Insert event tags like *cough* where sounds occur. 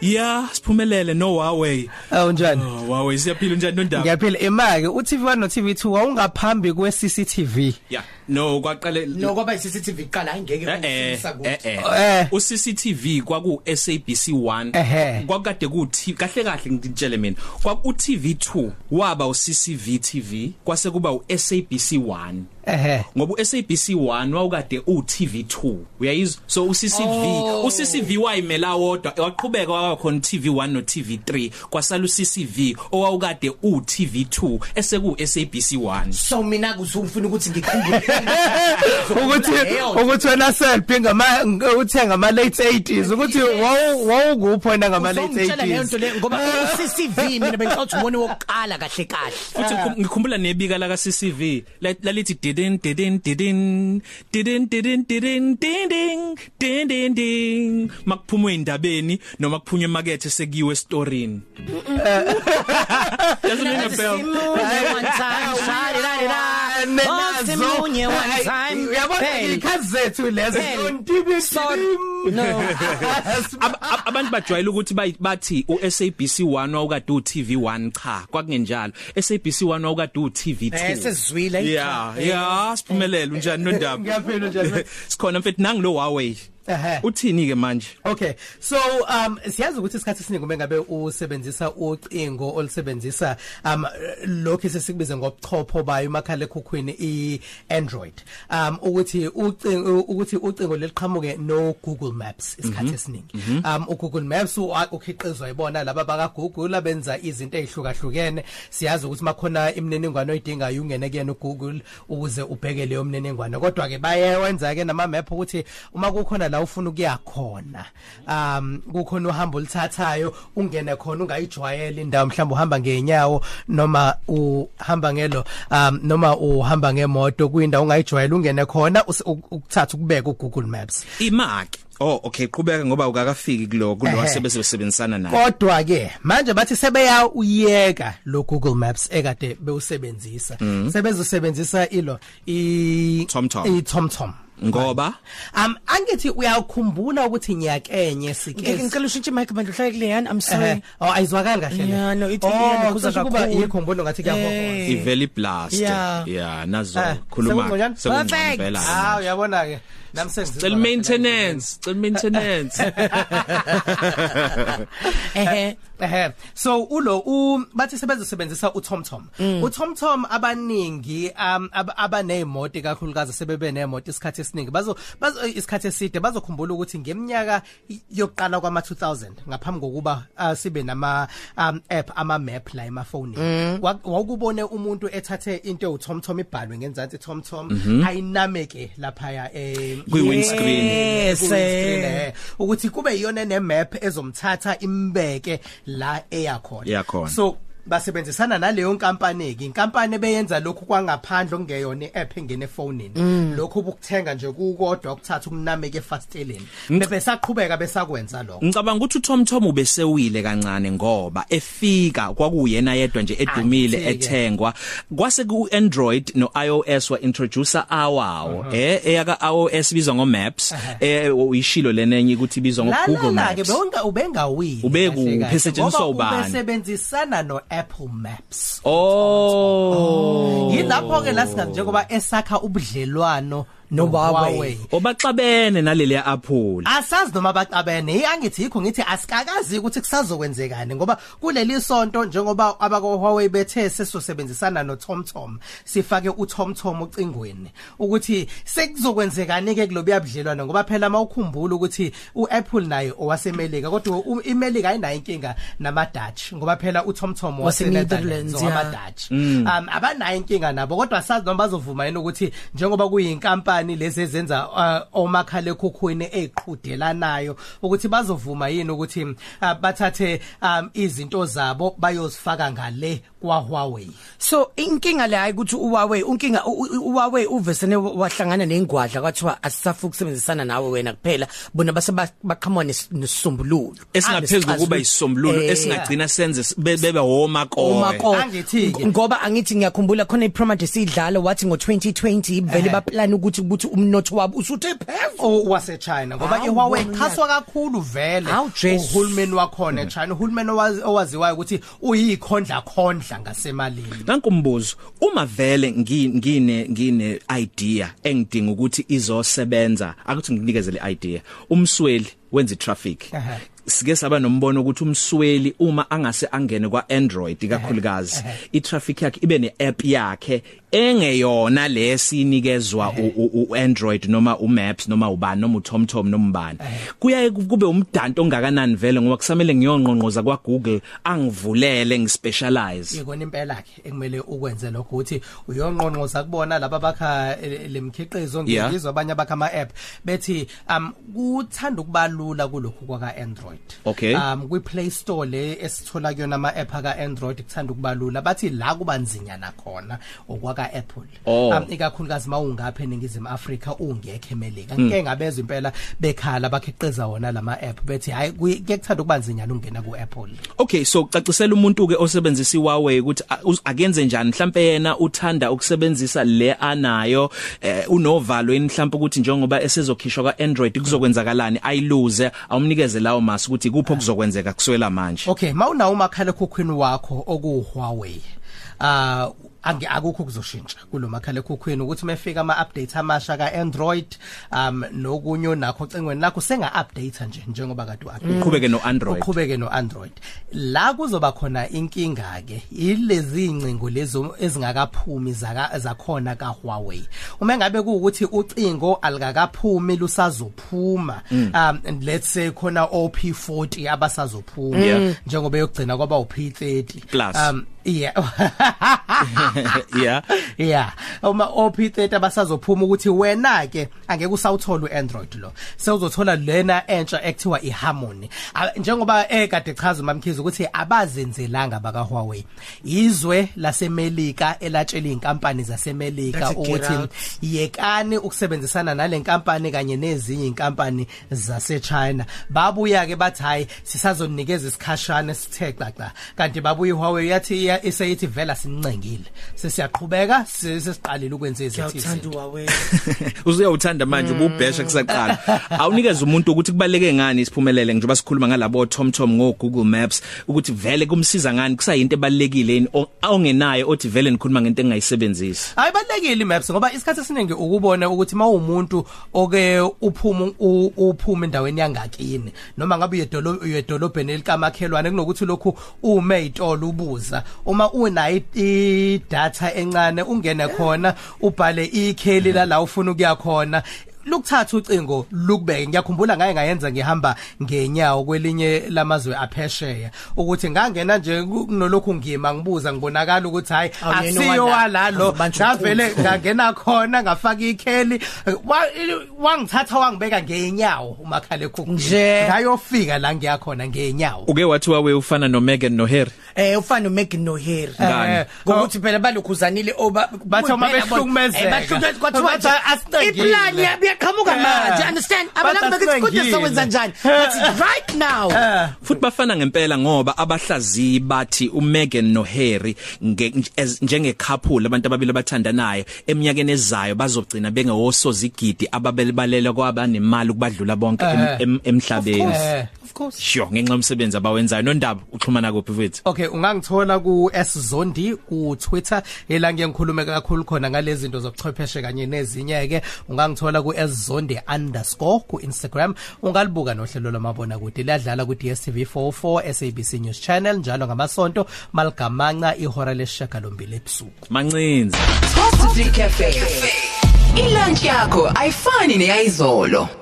Yeah, siphumelele no Huawei. Oh njani? Oh Huawei siyaphila njani nondaba? Ngiyaphila emake uTV1 noTV2 wawungaphambi kweCCTV. Yeah. No kwaqale No kwaba iCCTV iqala angeke ukufisa kuthi. Eh. UCCTV kwaku SABC1 kwakade kuthi kahle kahle ngitshele mina kwaku TV2 waba uCCV TV kwase kuba uSABC1. ehe. Ngoba uSABC 1 wawukade uTV2 uyayizwa so uCCV oh. uCCV wayimela wodwa waqhubeka wakhona TV1 noTV3 kwasala uCCV owawukade uTV2 eseku SABC 1 so mina kusufuna ukuthi ngikhumbule. *laughs* Ukuthi ukuthi wena selfie ngama uthenga ama late 80s ukuthi wawungupho wena ngama late 80s ngoba *laughs* uCCV mina bengicela ukuthi ubone wokuqala kahle kahle. Futhi ngikhumbula nebika la kaCCV lalithi didin didin didin didin didin didin ding ding ding ding makuphuma indabeni noma kuphunywa emakethe sekiwe storyini Doesn't ring a bell Simunye one time shari la la Simunye one time uyabona Hey. ikhazi zethu lezo Hey. ontibi So no. *laughs* Ab- ab- abantu bajwayela ukuthi bathi uSABC 1 wawukade uTV 1 cha kwakungenjalo. SABC 1 wawukade uTV 2 esizwile Yeah yeah siphumelele unjani nondaba? Ngiyaphila njani? *laughs* sikhona mfethu nangi lo Huawei. Ehhe. uthini ke manje? Okay. So um siyazi ukuthi isikhathi esiningi uma ngabe usebenzisa ucingo olusebenzisa um lokho sesikubiza ngobuchopho bayo umakhala ekhukhwini iAndroid. Um ukuthi ucingo ukuthi ucingo leliqhamuke no Google Maps isikhathi esiningi. Um uGoogle Maps u- ukhiqizwa ibona laba baka Google abenza izinto ezihlukahlukene siyazi ukuthi makhona imininingwane oyidingayo ungene kuyena uGoogle ukuze ubheke leyo mininingwane. Kodwa ke bayenza ke nama map ukuthi uma kukhona la ufuna ukuya khona. Um kukhona uhambo oluthathayo ungene khona ungayijwayela indawo mhlawumbe uhamba ngeenyawo noma uhamba ngelo um noma uhamba ngemoto kuyindawo ungayijwayela ungene khona us- uk- ukuthatha ukubeka uGoogle Maps. Imaki oh okay qhubeka ngoba ukakafiki kulo kulo Ehhe. asebesebenzisana naye. Kodwa ke manje bathi sebeya uyeka lo Google Maps ekade bewusebenzisa. Sebezosebenzisa ilo i TomTom. i TomTom ngoba um angithi uyakhumbula ukuthi nyakenye Ngeke sike ngicela ushintshe mic bandla uhlale kule yani I'm sorry Eh, oh ayizwakali kahle le. Yeah, no, ithi Oh, iyanibuza kusho ukuba kakhulu. yikho ngibona ngathi kuyahohoza Eh. iveli blast Yeah. yeah nazo Eh, khuluma sekungcono? Perfect. ah uyabona ke sengizizwa cel maintenance cel maintenance. *laughs* Ehe Ehhe so ulo u bathi sebezosebenzisa uTomTom. uTomTom abaningi um ab- abanezimoto kakhulukazi sebebe nemoto isikhathi esiningi. Bazo bazo isikhathi eside bazokhumbula ukuthi ngeminyaka yokuqala kwama 2000 ngaphambi kokuba uh, sibe nama um app ama map la emaphone wakubone umuntu ethathe into uTomTom ibhalwe ngenzansi TomTom ayinameke lapha ya eh Kwi-windscreen. Yes, Kwi-windscreen, eh. eh. ukuthi kube iyona ne map ezomthatha imbeke la eyakhona Eyakhona. so basebenzisana naleyo nkampani ke inkampani beyenza lokhu kwangaphandle okungeyona iapp engene efonini. Lokho bukuthenga nje kukodwa ukuthatha ukunameka efasteleni. Bebesaqhubeka besakwenza lokho. Ngicabanga ukuthi uTomTom ubesewile kancane ngoba efika kwakuyena yedwa nje edumile Athi-ke. ethengwa. Kwase ku Android no iOS wa introducer awawo eh eyaka iOS bizwa ngo Maps eh uyishilo lenenye ukuthi bizwa ngo la Google la ke Maps. bewonga ubengawini Ube kahle kuphi? kahle, Esetshenziswa ngoba ubani? ubesebenzisana no Apple Maps. Oh. Yilapho ke la singa njengoba esakha ubudlelwano No Huawei. Huawei. obaxabene naleli Apple asazi noma baqabene hey angithi yikho ngithi asikakazi ukuthi kusazokwenzekani ngoba kuleli sonto njengoba abako Huawei bethe sesosebenzisana no TomTom sifake uTomTom ucingweni ukuthi sekuzokwenzekani ke kulobuya budlelwana ngoba phela mawukhumbula ukuthi uApple naye owasemelika kodwa u- imelika ayinayo inkinga nama Dutch ngoba phela uTomTom Wase-Netherlands, waseNetherlands wama yeah. Dutch um abanayo inkinga nabo kodwa asazi noma bazovuma yini ukuthi njengoba kuyinkampani lezi ezenza uh, omakhala ekhukhwini eziqhudelanayo ukuthi bazovuma yini ukuthi uh, bathathe um, izinto zabo bayozifaka ngale kwa Huawei so inkinga le hayi ukuthi uWawe unkinga u- u- uWawe uvesene wahlangana nengwadla kwathiwa asisafu ukusebenzisana nawe wena kuphela. Bona base ba- baqhamuka nes- nesisombululo. Esingaphezulu kuba isisombululo Eh, esingagcina senze be- bebe homakowe Omako Angithi-ke. ngoba angithi ngiyakhumbula khona iPromat sidlala wathi ngo2020 vele Ehhe. baplan ukuthi ukuthi umnotho wabo usuthe phezulu. Wase China ngoba Hawu, iHuawei bona. ichaswa kakhulu vele. Hawu, Jesu. uhulumeni wakhona eChina uhulumeni owazi- owaziwayo ukuthi uyikhondla khondla ngasemalini Nankumbuzo uma vele ngi- ngine ngine idea engidinga ukuthi izosebenza akuthi nginikeze le idea umsweli wenza traffic Ehhe. Sike saba nombono ukuthi umsweli uma angase angene kwa Android kakhulukazi itraffic yakhe ibe neapp yakhe engeyona lesinikezwa uAndroid noma uMaps noma ubani noma uTomtom noma ubani kuyaye kube umdanto ongakanani vele ngoba kusamele ngiyonqonqoza kwa Google angivulele ngispecialize. Ikona impela ke ekumele ukwenze lokho ukuthi uyonqonqoza kubona laba bakha eh, lemkhiqizo Yeah. ngizizwa abanye bakha ama app bethi um kuthanda ukubalula kulokhu kwa Android Okay. um kwi Play Store le esithola kuyona ama app aka Android kuthanda ukubalula bathi la kuba nzinyana khona okwaka Apple Oh. um ikakhulukazi mawungapha eningizimu Afrika ungekho emelika. Ngeke ngabezwe impela bekhala bakhiqiza wona lama app bethi hayi kuyekuthanda ukuba nzinyana ungena ku Apple Okay so cacisela umuntu ke osebenzisa iWawe ukuthi akenze njani? Mhlambe yena uthanda ukusebenzisa le anayo eh, unovalo yini? Mhlambe ukuthi njengoba esezokhishwa kwa Android kuzokwenzakalani? Ayiluze awumnikeze lawo masi ukuthi kupho kuzokwenzeka kuswela manje Okay, mawunawo umakhala ekhukhwini wakho oku Huawei. Ah ange akukho kuzoshintsha kulo makhala ekhukhwini ukuthi mefika ama updates amasha ka Android um nokunyo nakho cengweni lakho senga update nje njengoba kade u uqhubeke no Android uqhubeke no Android la kuzoba khona inkinga ke ilezi incingo lezo ezingakaphumi zaka zakhona ka Huawei uma ngabe kuukuthi ucingo alikakaphumi lusazophuma um and let's say khona OP40 abasazophuma Yeah. njengoba yokugcina kwaba uP30 Plus. um yeah. *laughs* *laughs* yeah. Yeah. Uma OP30 abasazophuma ukuthi wena ke angeke usawuthola uAndroid lo. Sewuzothola lena entsha ekuthiwa iHarmony. Njengoba ekade chaza mamkhizi ukuthi abazenzelanga baka Huawei. Izwe lasemelika elatshela inkampani zasemelika ukuthi yekani ukusebenzisana nale nkampani kanye nezinye inkampani zaseChina. Babuya ke bathi hayi sisazonikeza isikhashana sithe xaxa kanti babuya iHuawei yathi iya- iseyithi vela sincengile sesiyaqhubeka sesiqalile ukwenza ngiyawuthanda izithi uWawe *laughs* uzuyawuthanda manje ububhesha kusaqala. Awunikeze umuntu ukuthi kubaleke ngani isiphumelele njengoba sikhuluma ngalabo TomTom ngo Google Maps ukuthi vele kumsiza ngani kusayinto ebalekile yini ongenayo othi vele nikhuluma ngento engayisebenzisi hayi balekile imaps ngoba isikhathi esiningi ukubona ukuthi mawumuntu oke uphuma uphuma endaweni yangakini noma ngabe uyedolobheni uyedolobheni elikamakhelwane kunokuthi lokhu ume itolo ubuza. Uma una i-data encane ungene khona ubhale ikheli la la ufuna ukuya khona. Lokuthatha ucingo lukubeke ngiyakhumbula ngaye ngayenza ngihamba ngenyawo kwelinye lamazwe aphesheya ukuthi ngangena nje kunolokhu ngima ngibuza ngibonakala ukuthi hayi Awuyena asiyo owala- walalo Azobanjwa ngavele uqobo. ngangena khona ngafaka ikheli wa- wangithatha wangibeka ngenyawo umakhala ekhukhwini Nje. ngayofika la ngiyakhona ngenyawo uke wathi wawe ufana no Megan no Harry eh ufana uMegan noHarry Ngani? Eh, ngokuthi phela balokhuzanile oba Bathi uma kuphela bona- behlukumezeka. eh, bahlukumezeka kwathiwa Bathi nje, asicengile. iplan yaqhamuka Eh. manje understand? Abantu Bathi bekithi kodwa asicengile. sowenza njani? But right now futhi bafana ngempela ngoba abahlaziyi bathi uMegan no Harry nge- as- njenge couple abantu ababili abathandanayo eminyakeni ezayo bazogcina bengewosozigidi ababelibalela kwaba nemali ukubadlula bonke em- Eh. em- emhlabeni. Eh. of course. Sho ngenxa yomsebenzi abawenzayo. Nondaba uxhumana kuphi mfethu Okay ungangithola ku S Zondi ku Twitter ela ngiyengikhulume kakhulu khona ngalezi zinto zobuchwepheshe kanye nezinye ke ungangithola ku S Zondi underscore ku Instagram ungalibuka nohlelo lwamabona kude ladlala ku DStv 44 SABC News Channel njalo ngamasonto. Maligamanca ihora lesishagalombili ebusuku. Mancinzi. Positive Cafe. Ilunch yakho ayifani neyizolo.